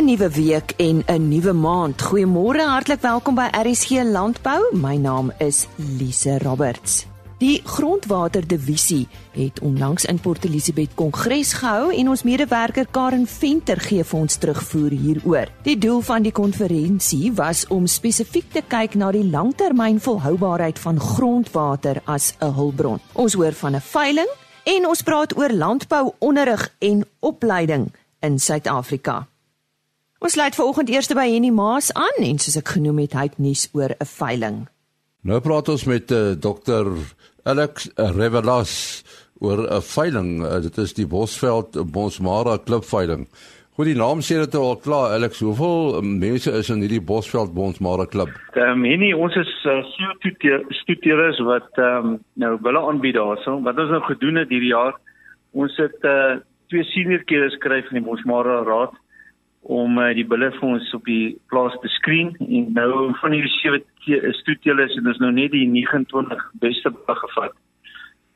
'n Nuwe week en 'n nuwe maand. Goeiemôre, hartlik welkom by RSG Landbou. My naam is Lise Roberts. Die Grondwaterdivisie het onlangs in Port Elizabeth kongres gehou en ons medewerker Karen Venter gee vir ons terugvoer hieroor. Die doel van die konferensie was om spesifiek te kyk na die langtermynvolhoubaarheid van grondwater as 'n hulpbron. Ons hoor van 'n veiling en ons praat oor landbou onderrig en opleiding in Suid-Afrika. Ons sluit vanoggend eers by Henny Maas aan en soos ek genoem het, hy het nuus oor 'n veiling. Nou praat ons met uh, eh, Dr. Alex Revelas oor 'n veiling. Uh, dit is die Bosveld Bosmara klub veiling. Goed, die naam sê dit al klaar. Alex, hoeveel eh, mense is in hierdie Bosveld Bosmara klub? Ehm um, Henny, ons is uh, studieerders wat ehm um, nou wille aanbied daarso. Wat ons nou gedoen het hierdie jaar, ons het uh, twee senior kere skryf in die Bosmara raad om uh, die bulle vir ons op die plaas te skreen en nou van hierdie sewe stoetele is dit nou net die 29 beste bulle gevat.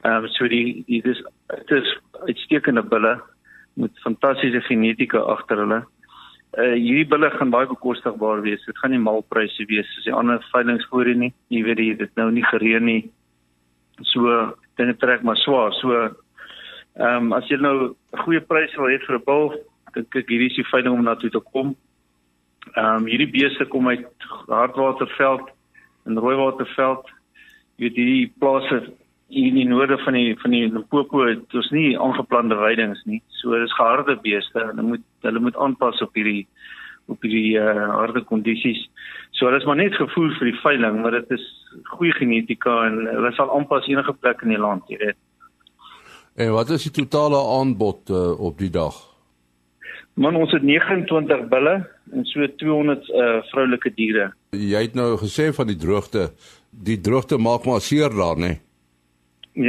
Ehm um, so die die dis dit is uitstekende bulle met fantastiese genetika agter hulle. Uh hierdie bulle gaan baie bekostigbaar wees. Dit gaan nie malpryse wees soos die ander veilinge voorheen nie. Jy weet dit nou nie gereën nie. So dinge trek maar swaar. So ehm um, as jy nou 'n goeie prys wil hê vir 'n bul dink ek hierdie is die veiling om na toe te kom. Ehm um, hierdie beeste kom uit Hartwaterveld en Rooiwaterveld. Jy weet hierdie plase hier in die noorde van die van die Limpopo het ons nie aangeplande weidings nie. So dis geharde beeste. Hulle moet hulle moet aanpas op hierdie op hierdie uh, harde kondisies. So hulle is maar net gevoer vir die veiling, maar dit is goeie genetika en hulle sal aanpas enige plek in die land, jy weet. En wat is die totale aanbod uh, op die dag? Man ons het 29 bulle en so 200 uh vroulike diere. Jy het nou gesê van die droogte. Die droogte maak maar seer daar, né? Nee?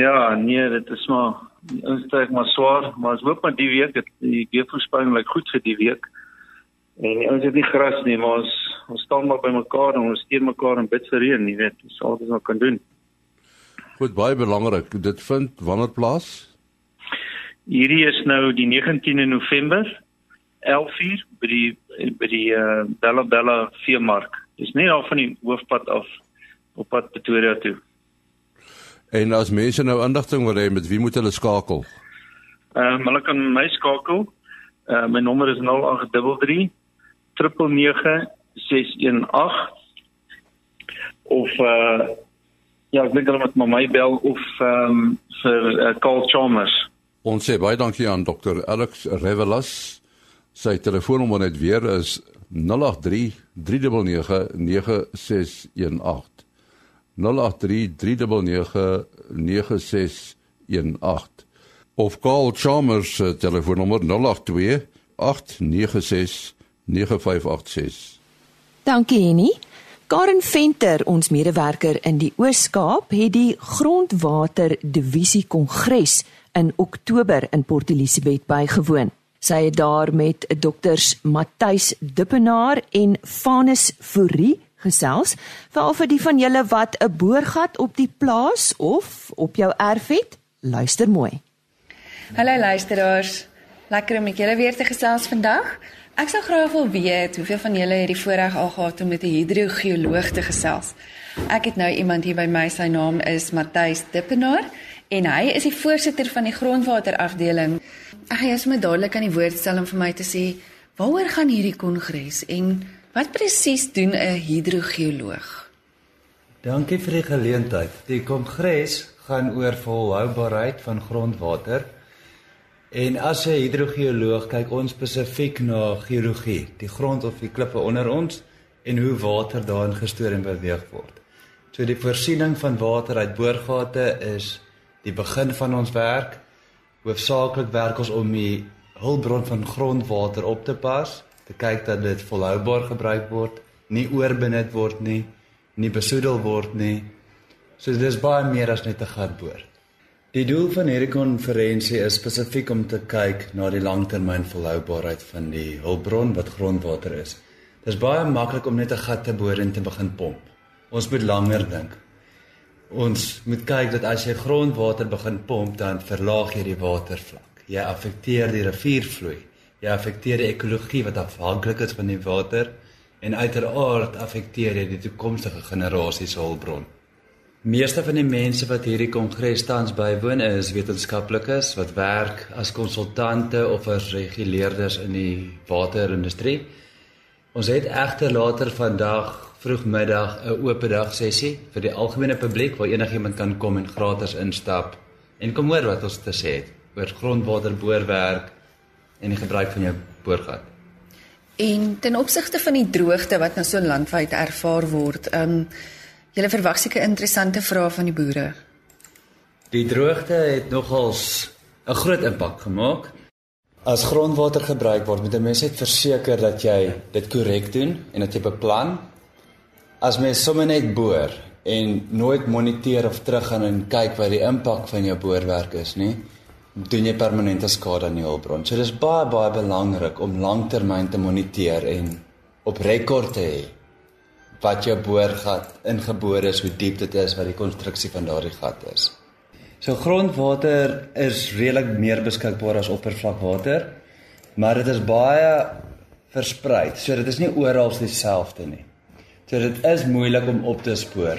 Ja, nee, dit is maar ons trek maar swaar, maar ons hoop maar die week het die weervoorspelling lyk goed vir die week. En ons het nie gras nie, maar ons ons staan maar by mekaar en ons steun mekaar en bid vir reën, jy weet, dis al wat ons kan doen. Goed, baie belangrik. Dit vind wanneer plaas? Hierdie is nou die 19de November 11uur by die by die uh, Bella Bella veemark. Dis net al van die hoofpad af op pad Pretoria toe. En as mense nou inligting wil hê met wie moet hulle skakel? Ehm um, hulle kan my skakel. Uh, my nommer is 0833 999 618 of uh ja, ek dink hulle moet my bel of ehm um, vir uh, Carl Chalmers. Ons sê baie dankie aan Dr. Alex Revelas. Sy telefoonnommer net weer is 083 399 9618. 083 399 9618. Of Carl Chalmers se telefoonnommer 082 896 9586. Dankie Henny. Karen Venter, ons medewerker in die Oos-Kaap, het die Grondwater Divisie Kongres in Oktober in Port Elizabeth bygewoon. Sy het daar met dokters Matthys Dippenaar en Vanus Fourie gesels. Veral vir die van julle wat 'n boorgat op die plaas of op jou erf het, luister mooi. Hallo luisteraars. Lekker om met julle weer te gesels vandag. Ek sou graag wil weet hoeveel van julle het die voorreg al gehad om met 'n hidrogeoloog te gesels. Ek het nou iemand hier by my, sy naam is Matthys Dippenaar en hy is die voorsitter van die grondwaterafdeling. Ek gaan jou sommer dadelik aan die woord stel om vir my te sê waaroor gaan hierdie kongres en wat presies doen 'n hidrogeoloog? Dankie vir die geleentheid. Die kongres gaan oor volhoubaarheid van grondwater. En as 'n hidrogeoloog kyk ons spesifiek na geologie, die grond of die klippe onder ons en hoe water daarin gestoor en beweeg word. So die voorsiening van water uit boorgate is die begin van ons werk. Hoofsaaklik werk ons om die hulpbron van grondwater op te pas, te kyk dat dit volhoubaar gebruik word, nie oorbenut word nie, nie besoedel word nie. So dit is baie meer as net 'n gat boor. Die doel van hierdie konferensie is spesifiek om te kyk na die langtermyn volhoubaarheid van die hulpbron wat grondwater is. Dit is baie maklik om net 'n gat te boor en te begin pomp. Ons moet langer dink. Ons moet kyk dat as jy grondwater begin pomp dan verlaag jy die watervlak. Jy affekteer die riviervloei. jy affekteer die ekologie wat afhanklik is van die water en uiteraard affekteer jy die toekomstige generasies hulpbron. Meeste van die mense wat hierdie kongres tans bywoon is wetenskaplikes wat werk as konsultante of as reguleerders in die waterindustrie. Ons het egter later vandag vroegmiddag 'n oop dag sessie vir die algemene publiek waar enigiemand kan kom en gratis instap en kom hoor wat ons te sê het oor grondwaterboorwerk en die gebruik van jou boorgat. En ten opsigte van die droogte wat nou so landwyd ervaar word, ehm um, Julle verwag seker interessante vrae van die boere. Die droogte het nogals 'n groot impak gemaak. As grondwater gebruik word, moet 'n mens net verseker dat jy dit korrek doen en dat jy beplan. As mens sommer net boor en nooit moniteer of teruggaan en kyk wat die impak van jou boorwerk is nie, doen jy permanente skade aan die hulpbron. So dis baie baie belangrik om langtermyn te moniteer en op rekord te hê wat jou boorgat ingebore is, hoe diep dit is, wat die konstruksie van daardie gat is. So grondwater is redelik meer beskikbaar as oppervlakwater, maar dit is baie versprei. So dit is nie oral dieselfde nie. So dit is moeilik om op te spoor.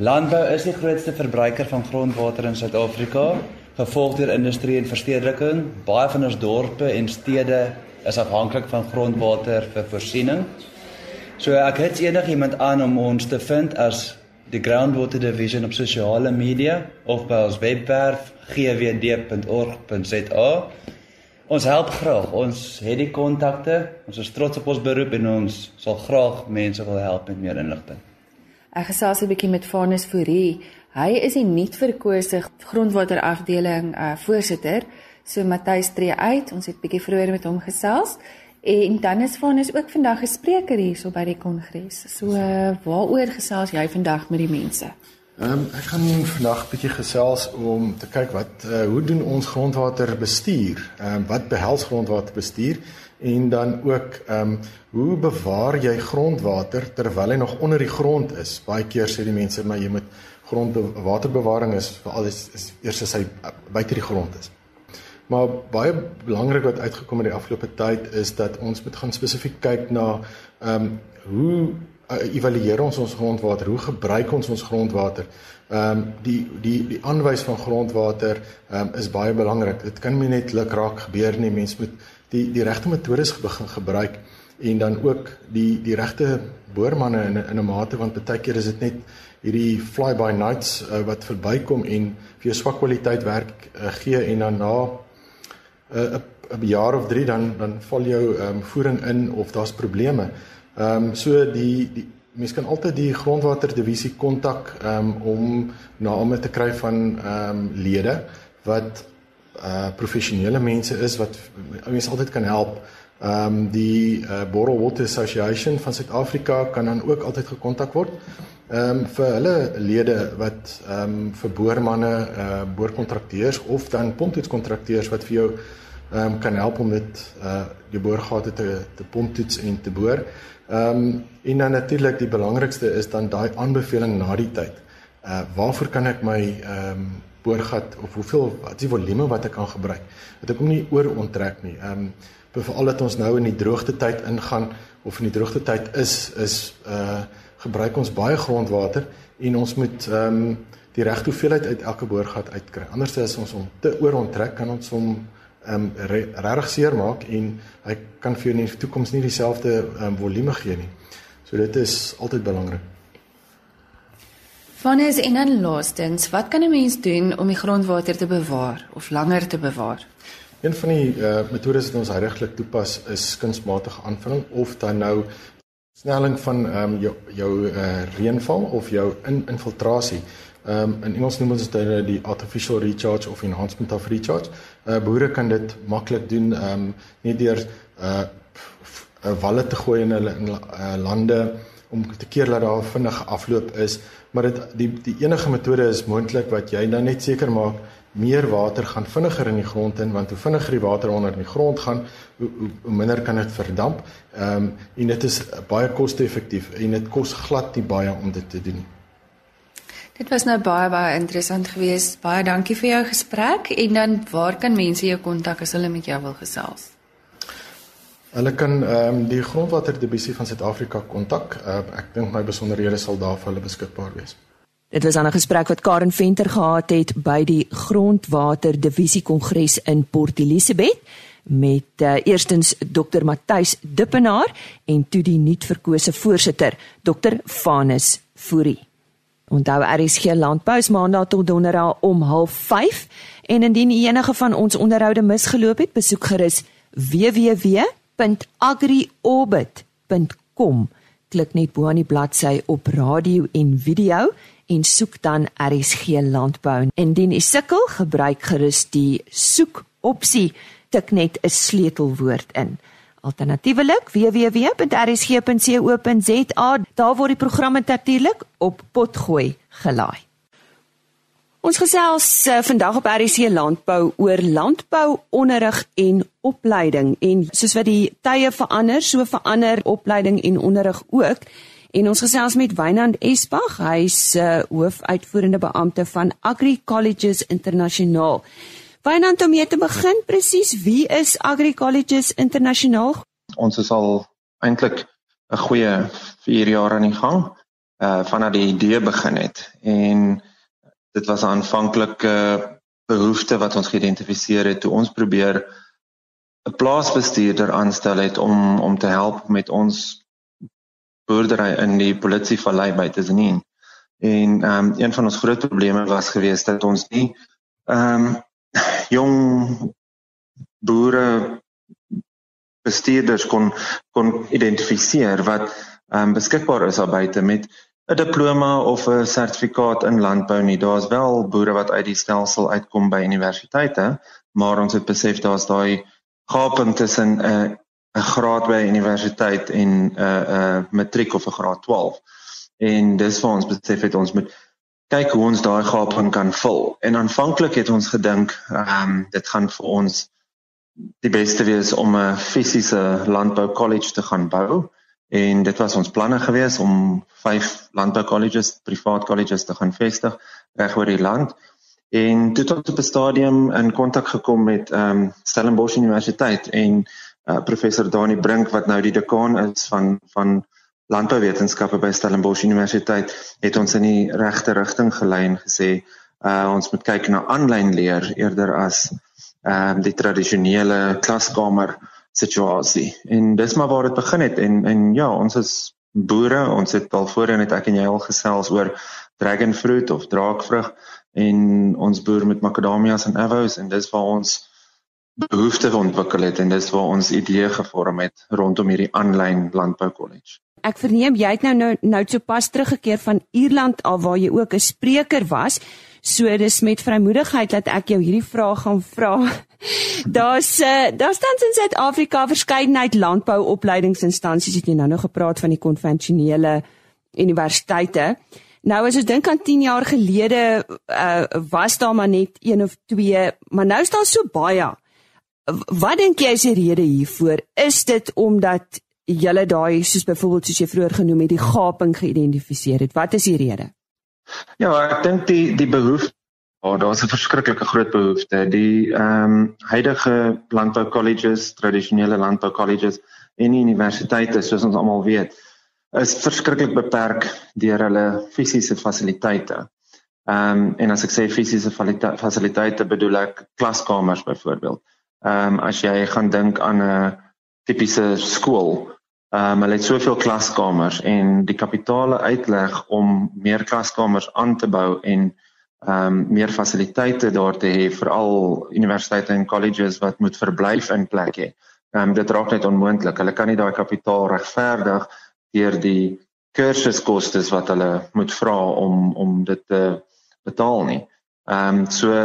Landbou is die grootste verbruiker van grondwater in Suid-Afrika, gevolg deur industrie en verstedeliking. Baie van ons dorpe en stede is afhanklik van grondwater vir voorsiening. So ek het enigiemand aan om ons te vind as die Groundwater Division op sosiale media of by ons webwerf gwd.org.za. Ons help graag. Ons het die kontakte. Ons is trots op ons beroep en ons sal graag mense wil help met meer inligting. Ek gesels 'n bietjie met Vanus Fourie. Hy is die nuut verkose grondwaterafdeling uh, voorsitter. So Matthys tree uit. Ons het bietjie vroeër met hom gesels. En dan is van is ook vandag 'n spreker hierso by die kongres. So uh, waaroor gesels jy vandag met die mense? Ehm um, ek gaan vandag 'n bietjie gesels om te kyk wat uh, hoe doen ons grondwaterbestuur? Ehm um, wat behels grondwaterbestuur? En dan ook ehm um, hoe bewaar jy grondwater terwyl hy nog onder die grond is? Baie keer sê die mense maar jy moet grondwaterbewaring is veral is, is eers as hy buite die grond is. Maar baie belangrik wat uitgekom het die afgelope tyd is dat ons moet gaan spesifiek kyk na ehm um, hoe evalueer ons ons grondwater? Hoe gebruik ons ons grondwater? Ehm um, die die die aanwys van grondwater ehm um, is baie belangrik. Dit kan nie net luk raak gebeur nie. Mens moet die die regte metodes begin gebruik en dan ook die die regte boormanne in in 'n mate want baie keer is dit net hierdie fly by nights uh, wat verbykom en vir jou swak kwaliteit werk uh, gee en dan na 'n 'n jaar of 3 dan dan val jou ehm um, voering in of daar's probleme. Ehm um, so die die mens kan altyd die grondwater divisie kontak ehm um, om name te kry van ehm um, lede wat uh professionele mense is wat mense altyd kan help. Ehm um, die uh, Bottle Water Association van Suid-Afrika kan dan ook altyd gekontak word. Ehm um, vir hulle lede wat ehm um, vir boormanne, uh boorkontrakteurs of dan pomptoetskontrakteurs wat vir jou ehm um, kan help om dit uh die boorgate te te pomptoets en te boor. Ehm um, en dan natuurlik die belangrikste is dan daai aanbeveling na die tyd. Uh waarvoor kan ek my ehm um, boorgat of hoeveel wat is die volume wat ek kan gebruik? Dat ek hom nie oor onttrek nie. Ehm um, veral dat ons nou in die droogte tyd ingaan of in die droogte tyd is is uh gebruik ons baie grondwater en ons moet ehm um, die regte hoeveelheid uit elke boorgat uitkry. Anders as ons hom te oorontrek, kan ons hom ehm um, regtig seer maak en hy kan vir jou in die toekoms nie dieselfde ehm um, volume gee nie. So dit is altyd belangrik. Vannes en dan laastens, wat kan 'n mens doen om die grondwater te bewaar of langer te bewaar? Een van die uh, metodes wat ons heiliglik toepas is kunsmatige aanvulling of dan nou snelling van ehm um, jou jou uh, reënval of jou in, infiltrasie. Ehm um, in Engels noem ons dit die artificial recharge of enhancement of recharge. Uh, boere kan dit maklik doen ehm um, nie deur uh walle te gooi in hulle in uh, lande om te keer dat daar vinnig afloop is, maar dit die die enige metode is moontlik wat jy dan net seker maak meer water gaan vinniger in die grond in want hoe vinniger die water onder in die grond gaan hoe, hoe, hoe minder kan dit verdamp. Ehm um, en dit is baie koste-effektief en dit kos glad nie baie om dit te doen. Dit was nou baie baie interessant geweest. Baie dankie vir jou gesprek en dan waar kan mense jou kontak as hulle met jou wil gesels? Hulle kan ehm um, die grondwaterdivisie van Suid-Afrika kontak. Uh, ek dink my besonderhede sal daar vir hulle beskikbaar wees. Dit was 'n gesprek wat Karen Venter gehad het by die Grondwaterdivisie Kongres in Port Elizabeth met uh, eerstens Dr Matthys Dippenaar en toe die nuutverkose voorsitter Dr Vanus Fourie. Onthou RSG Landbou se maandag tot donderdag om 05:30 en indien enige van ons onderhoude misgeloop het, besoek gerus www.agriorbit.com. Klik net bo aan die bladsy op radio en video en soek dan RSG Landbou. Indien u sukkel, gebruik gerus die soek opsie tik net 'n sleutelwoord in. Alternatiefelik www.rsg.co.za daar word die programme natuurlik op potgooi gelaai. Ons gesels uh, vandag op RSC Landbou oor landbouonderrig en opleiding en soos wat die tye verander, so verander opleiding en onderrig ook. En ons gesels met Wynand Esbag, hy's uh, hoofuitvoerende beampte van Agri Colleges Internasionaal. Wynand om mee te begin presies wie is Agri Colleges Internasionaal? Ons is al eintlik 'n goeie 4 jaar aan die gang uh vanaf die idee begin het en dit was 'n aanvanklike behoefte wat ons geïdentifiseer het toe ons probeer 'n plaasbestuurder aanstel het om om te help met ons boerdery in die Polisievallei by Tsenin. En ehm um, een van ons groot probleme was geweest dat ons nie ehm um, jong boere bestuurders kon kon identifiseer wat um, beskikbaar is daar buite met 'n diploma of 'n sertifikaat in landbou nie. Daar's wel boere wat uit die stelsel uitkom by universiteite, maar ons het besef daar's daai gaping tussen 'n uh, 'n graad by universiteit en 'n uh, 'n uh, matriek of 'n graad 12. En dis waar ons besef het ons moet kyk hoe ons daai gaping kan vul. En aanvanklik het ons gedink, ehm um, dit gaan vir ons die beste wees om 'n fisiese landbou kollege te gaan bou en dit was ons planne gewees om vyf landbou colleges, privaat colleges te gaan vestig reg oor die land. En toe tot op 'n stadium in kontak gekom met ehm um, Stellenbosch Universiteit en uh, professor Dani Brink wat nou die dekaan is van van landbouwetenskappe by Stellenbosch Universiteit het ons in die regte rigting gelei en gesê uh, ons moet kyk na aanlyn leer eerder as ehm um, die tradisionele klaskamer situasie. En dis maar waar dit begin het en en ja, ons is boere, ons het al voorheen het ek en jy al gesels oor dragon fruit of draakvrug en ons boer met macadamias en avos en dis waar ons behoefte ontwikkel het en dis waar ons idee gevorm het rondom hierdie aanlyn landbou kollege ek verneem jy het nou nou, nou sopas teruggekeer van Ierland af waar jy ook 'n spreker was. So dis met vrymoedigheid dat ek jou hierdie vraag gaan vra. Daar's uh, daar's tans in Suid-Afrika verskeidenheid landbouopleidingsinstansies het jy nou nog gepraat van die konvensionele universiteite. Nou as ons dink aan 10 jaar gelede uh, was daar maar net een of twee, maar nou is daar so baie. Wat dink jy is die rede hiervoor? Is dit omdat julle daai soos byvoorbeeld soos jy vroeër genoem het die gaping geïdentifiseer het. Wat is die rede? Ja, ek dink die die behoefte Oh, daar's 'n verskriklike groot behoefte. Die ehm um, huidige landbou colleges, tradisionele landbou colleges en universiteite soos ons almal weet, is verskriklik beperk deur hulle fisiese fasiliteite. Ehm um, en as ek sê fisiese fasiliteite bedoel ek klaskamers byvoorbeeld. Ehm um, as jy gaan dink aan 'n tipiese skool, Ehm um, hulle het soveel klaskamers en die kapitale uitleg om meer klaskamers aan te bou en ehm um, meer fasiliteite daar te hê vir al universiteite en colleges wat moet verblyf in plekke. Ehm um, dit raak net onmoontlik. Hulle kan nie daai kapitaal regverdig deur die kursuskoste wat hulle moet vra om om dit te betaal nie. Ehm um, so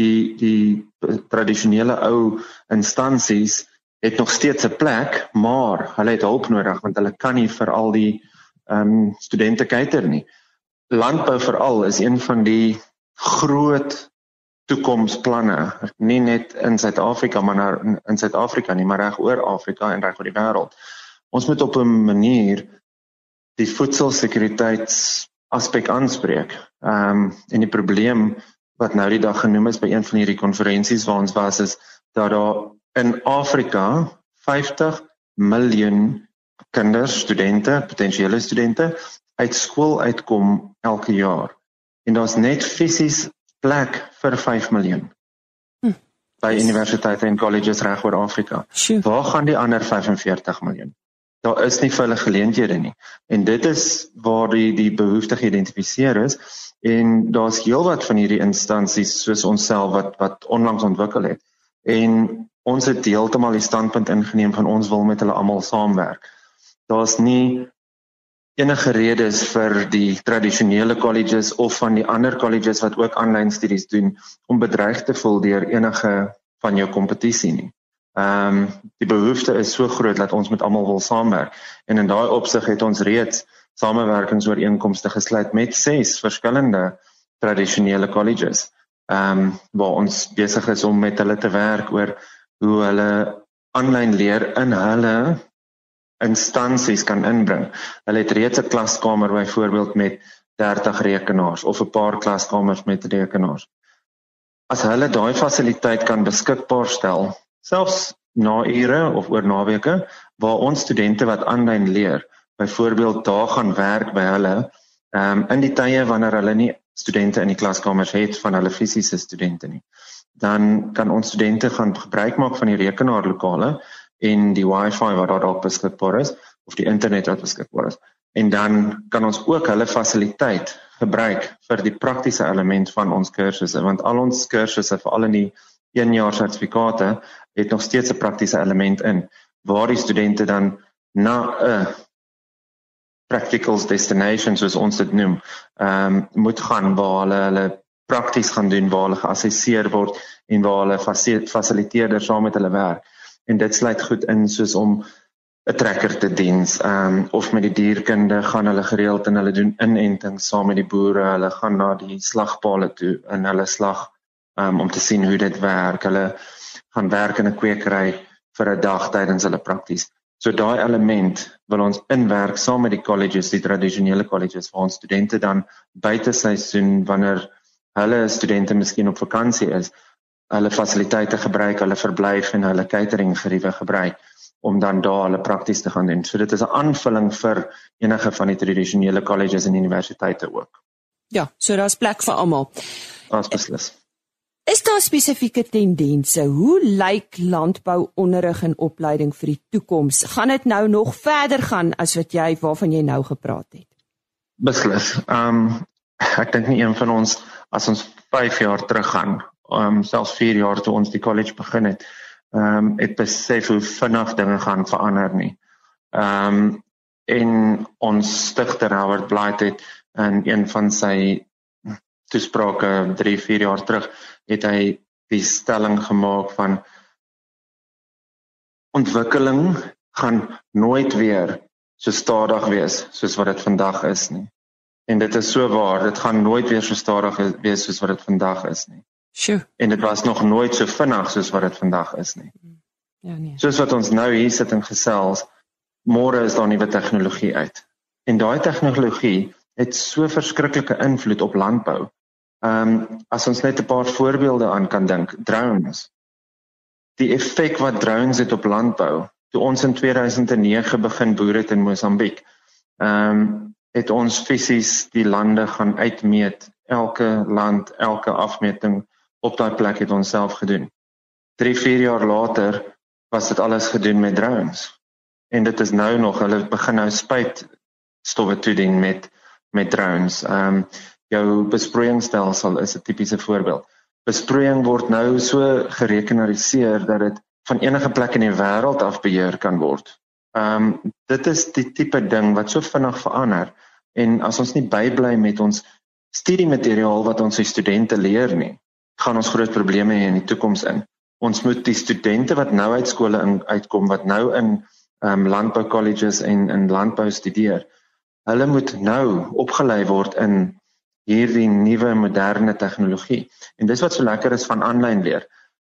die die tradisionele ou instansies het nog steeds 'n plek, maar hulle het hulp nodig want hulle kan nie vir al die ehm um, studente kyker nie. Landbou veral is een van die groot toekomsplanne, nie net in Suid-Afrika maar na, in Suid-Afrika nie, maar reg oor Afrika en reg oor die wêreld. Ons moet op 'n manier die voedselsekuriteit aspek aanspreek. Ehm um, en die probleem wat nou die dag genoem is by een van hierdie konferensies waar ons was is dat daar in Afrika 50 miljoen kinders, studente, potensiële studente uit skool uitkom elke jaar. En daar's net fisies plek vir 5 miljoen. Hm. By universiteite en colleges reg oor Afrika. Sjoe. Waar gaan die ander 45 miljoen? Daar is nie vir hulle geleenthede nie. En dit is waar die die behoefte geïdentifiseer is en daar's heelwat van hierdie instansies soos onsself wat wat onlangs ontwikkel het. En ons het heeltemal die standpunt ingeneem van ons wil met hulle almal saamwerk. Daar's nie enige redes vir die tradisionele colleges of van die ander colleges wat ook aanlyn studies doen om bedreig te voel deur enige van jou kompetisie nie. Ehm um, die behoefte is so groot dat ons met almal wil saamwerk en in daai opsig het ons reeds samewerkingsooreenkomste gesluit met ses verskillende tradisionele colleges. Ehm um, waar ons besig is om met hulle te werk oor hoe hulle aanlyn leer in hulle instansies kan inbring. Hulle het reeds 'n klaskamer byvoorbeeld met 30 rekenaars of 'n paar klaskamers met rekenaars. As hulle daai fasiliteit kan beskikbaar stel, selfs na ure of oor naweke waar ons studente wat aanlyn leer, byvoorbeeld daar gaan werk by hulle, ehm um, in die tye wanneer hulle nie studente in die klaskamers het van hulle fisiese studente nie. Dan kan ons studente gaan gebruik maak van die rekenaarlokale en die wifi wat daar dalk beskikbaar is of die internet wat beskikbaar is. En dan kan ons ook hulle fasiliteit gebruik vir die praktiese element van ons kursusse want al ons kursusse veral in die 1 jaar sertifikate het nog steeds 'n praktiese element in waar die studente dan na 'n practicals destination soos ons dit noem, ehm um, moet gaan waar hulle hulle prakties gaan doen waar hulle geassesseer word en waar hulle fasiliteerders saam met hulle werk. En dit sluit goed in soos om 'n trekker te diens. Um, of met die dierkunde gaan hulle gereeld en hulle doen inenting saam met die boere. Hulle gaan na die slagpale toe in hulle slag um, om te sien hoe dit werk. Hulle gaan werk in 'n kwekery vir 'n dag tydens hulle prakties. So daai element wil ons inwerk saam met die colleges die tradisionele colleges waar ons studente dan buite seisoen wanneer hulle studente miskien op vakansie is hulle fasiliteite gebruik, hulle verblyf en hulle catering geriewe gebruik om dan daar hulle prakties te gaan doen. So dit is 'n aanvulling vir enige van die tradisionele colleges en universiteite ook. Ja, so daar's plek vir almal. Daar's beslis. Is daar spesifieke tendense? Hoe lyk landbouonderrig en opleiding vir die toekoms? Gaan dit nou nog verder gaan as wat jy waarvan jy nou gepraat het? Beslis. Ehm um, ek dink nie een van ons as ons 5 jaar terug gaan um selfs 4 jaar toe ons die college begin het, um het besef hoe vinnig dinge gaan verander nie. Um en ons stigter Howard Blight het in een van sy toesprake 3, 4 jaar terug het hy die stelling gemaak van ontwikkeling gaan nooit weer so stadig wees soos wat dit vandag is nie. En dit is so waar, dit gaan nooit weer so stadig wees soos wat dit vandag is nie. Sjoe. En dit was nog nooit so vinnig soos wat dit vandag is nie. Ja nee. Soos wat ons nou hier sit en gesels, môre is daar nuwe tegnologie uit. En daai tegnologie het so verskriklike invloed op landbou. Ehm um, as ons net 'n paar voorbeelde aan kan dink, drones. Die effek wat drones het op landbou. Toe ons in 2009 begin boer het in Mosambiek, ehm um, het ons fisies die lande gaan uitmeet, elke land, elke afmeting op daai plek het ons self gedoen. 3, 4 jaar later was dit alles gedoen met drones. En dit is nou nog hulle begin nou spuit stowwe toedien met met drones. Ehm um, jou besproeiingsstelsel is 'n tipiese voorbeeld. Besproeiing word nou so gerekenariseer dat dit van enige plek in die wêreld af beheer kan word. Ehm um, dit is die tipe ding wat so vinnig verander en as ons nie bybly met ons studiemateriaal wat ons studente leer nie, gaan ons groot probleme hê in die toekoms in. Ons moet die studente wat nou uit skole uitkom wat nou in ehm um, landbou colleges en in landbou studeer, hulle moet nou opgelei word in hierdie nuwe moderne tegnologie. En dis wat so lekker is van aanlyn leer.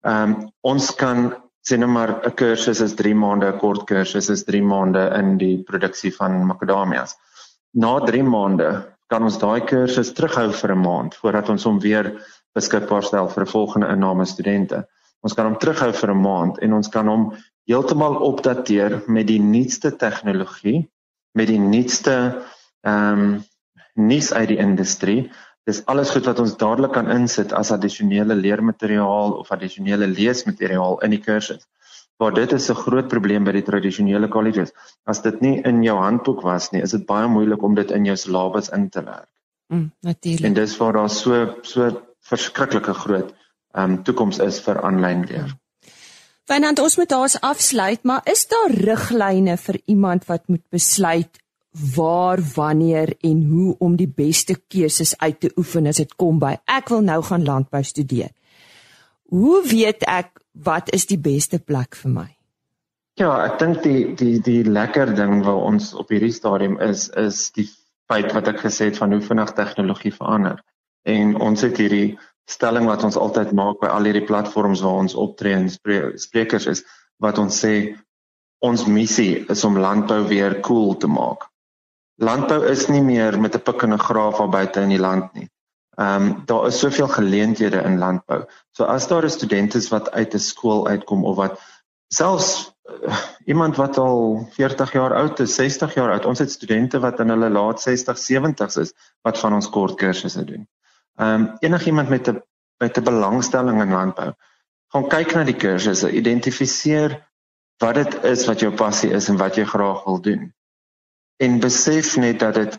Ehm um, ons kan sê net maar 'n kursus is 3 maande, 'n kort kursus is 3 maande in die produksie van makadamias. Na 3 maande kan ons daai kursus terughou vir 'n maand voordat ons hom weer beskikbaar stel vir 'n volgende inname studente. Ons kan hom terughou vir 'n maand en ons kan hom heeltemal opdateer met die nuutste tegnologie, met die nuutste ehm um, nuus uit die industrie. Dis alles goed wat ons dadelik kan insit as addisionele leermateriaal of addisionele leesmateriaal in die kursus. Maar dit is 'n groot probleem by die tradisionele colleges. As dit nie in jou handboek was nie, is dit baie moeilik om dit in jou syllabus in te werk. Mm, natuurlik. En dis waar daar so so verskriklike groot ehm um, toekoms is vir aanlyn leer. Fynand ons moet daar's afsluit, maar is daar riglyne vir iemand wat moet besluit waar, wanneer en hoe om die beste keuses uit te oefen as dit kom by ek wil nou gaan landbou studeer. Hoe weet ek wat is die beste plek vir my? Ja, ek dink die die die lekker ding wat ons op hierdie stadium is is die feit wat ek gesê het van hoe vinnig tegnologie verander. En ons het hierdie stelling wat ons altyd maak by al hierdie platforms waar ons optree en sprekers is wat ons sê ons missie is om landbou weer cool te maak. Landbou is nie meer met 'n pik en 'n graaf daar buite in die land nie. Ehm um, daar is soveel geleenthede in landbou. So as daar 'n student is wat uit 'n skool uitkom of wat selfs uh, iemand wat al 40 jaar oud is, 60 jaar oud, ons het studente wat in hulle laat 60, 70s is wat van ons kort kursusse doen. Ehm um, enigiemand met 'n met 'n belangstelling in landbou, gaan kyk na die kursusse, identifiseer wat dit is wat jou passie is en wat jy graag wil doen en besef net dat dit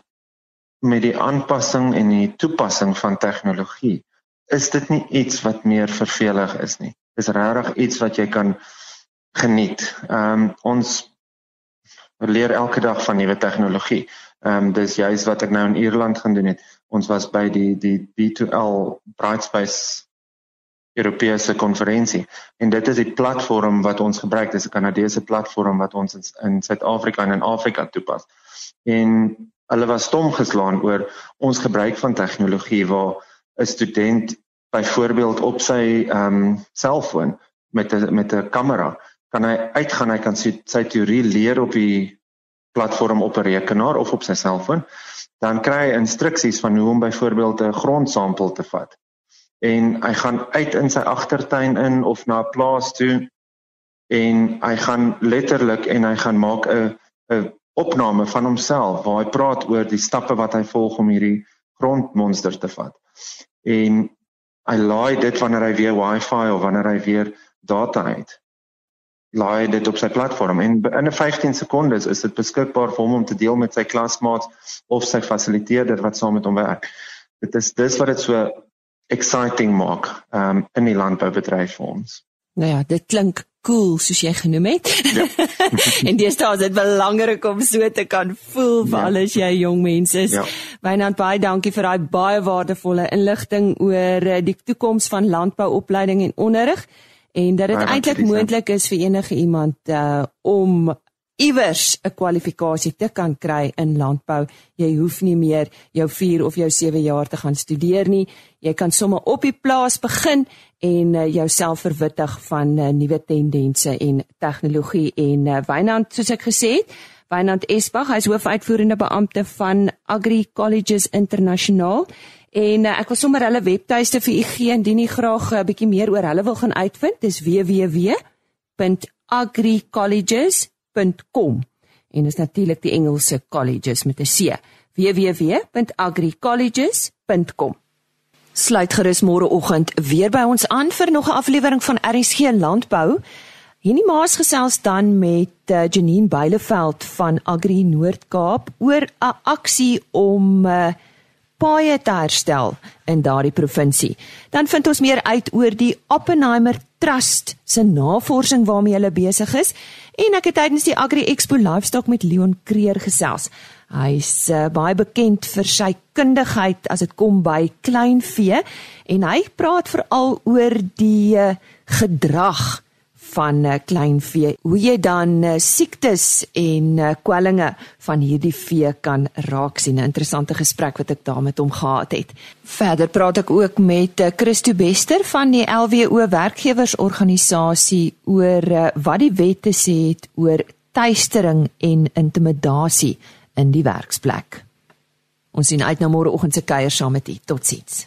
met die aanpassing en die toepassing van tegnologie is dit nie iets wat meer vervelig is nie. Dis regtig iets wat jy kan geniet. Ehm um, ons leer elke dag van nuwe tegnologie. Ehm um, dis juist wat ek nou in Ierland gaan doen het. Ons was by die die B2L Brightspace Europese konferensie en dit is die platform wat ons gebruik dis 'n Kanadese platform wat ons in Suid-Afrika en in Afrika toepas. En hulle was stom geslaan oor ons gebruik van tegnologie waar 'n student byvoorbeeld op sy ehm um, selfoon met 'n met 'n kamera kan hy uitgaan hy kan sy, sy teorie leer op die platform op 'n rekenaar of op sy selfoon dan kry hy instruksies van hoe om byvoorbeeld 'n grondsampel te vat. En hy gaan uit in sy agtertuin in of na 'n plaas toe en hy gaan letterlik en hy gaan maak 'n 'n opname van homself waar hy praat oor die stappe wat hy volg om hierdie grondmonster te vat. En hy laai dit wanneer hy weer wifi of wanneer hy weer data het. Laai dit op sy platform en in 'n 15 sekondes is dit beskikbaar vir hom om te deel met sy klasmaats of sy fasiliteerder wat saam met hom werk. Dit is dis wat dit so exciting maak um, in die landboubedryf vir ons. Nou ja, dit klink cool soos jy genoem het. Ja. en dis daar is dit belangrik om so te kan voel vir ja. al is jy jong mense is. Ja. Wynand baie dankie vir daai baie waardevolle inligting oor eh, die toekoms van landbouopleiding en onderrig en dat dit eintlik moontlik is vir enige iemand uh, om iewers 'n kwalifikasie te kan kry in landbou. Jy hoef nie meer jou 4 of jou 7 jaar te gaan studeer nie. Jy kan sommer op die plaas begin en uh, jouself verwittig van uh, nuwe tendense en tegnologie en uh, Wynand soos ek gesê het, Wynand Esbag, hy's hoofuitvoerende beampte van Agri Colleges Internasionaal. En uh, ek wil sommer hulle webtuiste vir u gee indien u graag 'n uh, bietjie meer oor hulle wil gaan uitvind. Dis www.agricolleges.com www.agricolleges.com en is natuurlik die Engelse colleges met 'n C www.agricolleges.com Sluit gerus môreoggend weer by ons aan vir nog 'n aflewering van RSG Landbou. Hierdie maas gesels dan met uh, Janine Beileveld van Agri Noord-Kaap oor 'n aksie om uh, paaie te herstel in daardie provinsie. Dan vind ons meer uit oor die Oppenheimer Trust se navorsing waarmee hulle besig is en ek het tydens die Agri Expo Livestock met Leon Creer gesels. Hy's uh, baie bekend vir sy kundigheid as dit kom by kleinvee en hy praat veral oor die uh, gedrag van uh, kleinvee. Hoe jy dan uh, siektes en uh, kwellinge van hierdie vee kan raak sien. 'n Interessante gesprek wat ek daar met hom gehad het. Verder praat ek ook met uh, Christo Bester van die LWO werkgewersorganisasie oor uh, wat die wet te sê het oor tuistering en intimidasie in die werksplek. Ons sien uit na môreoggend se kuier saam met u. Totsiens.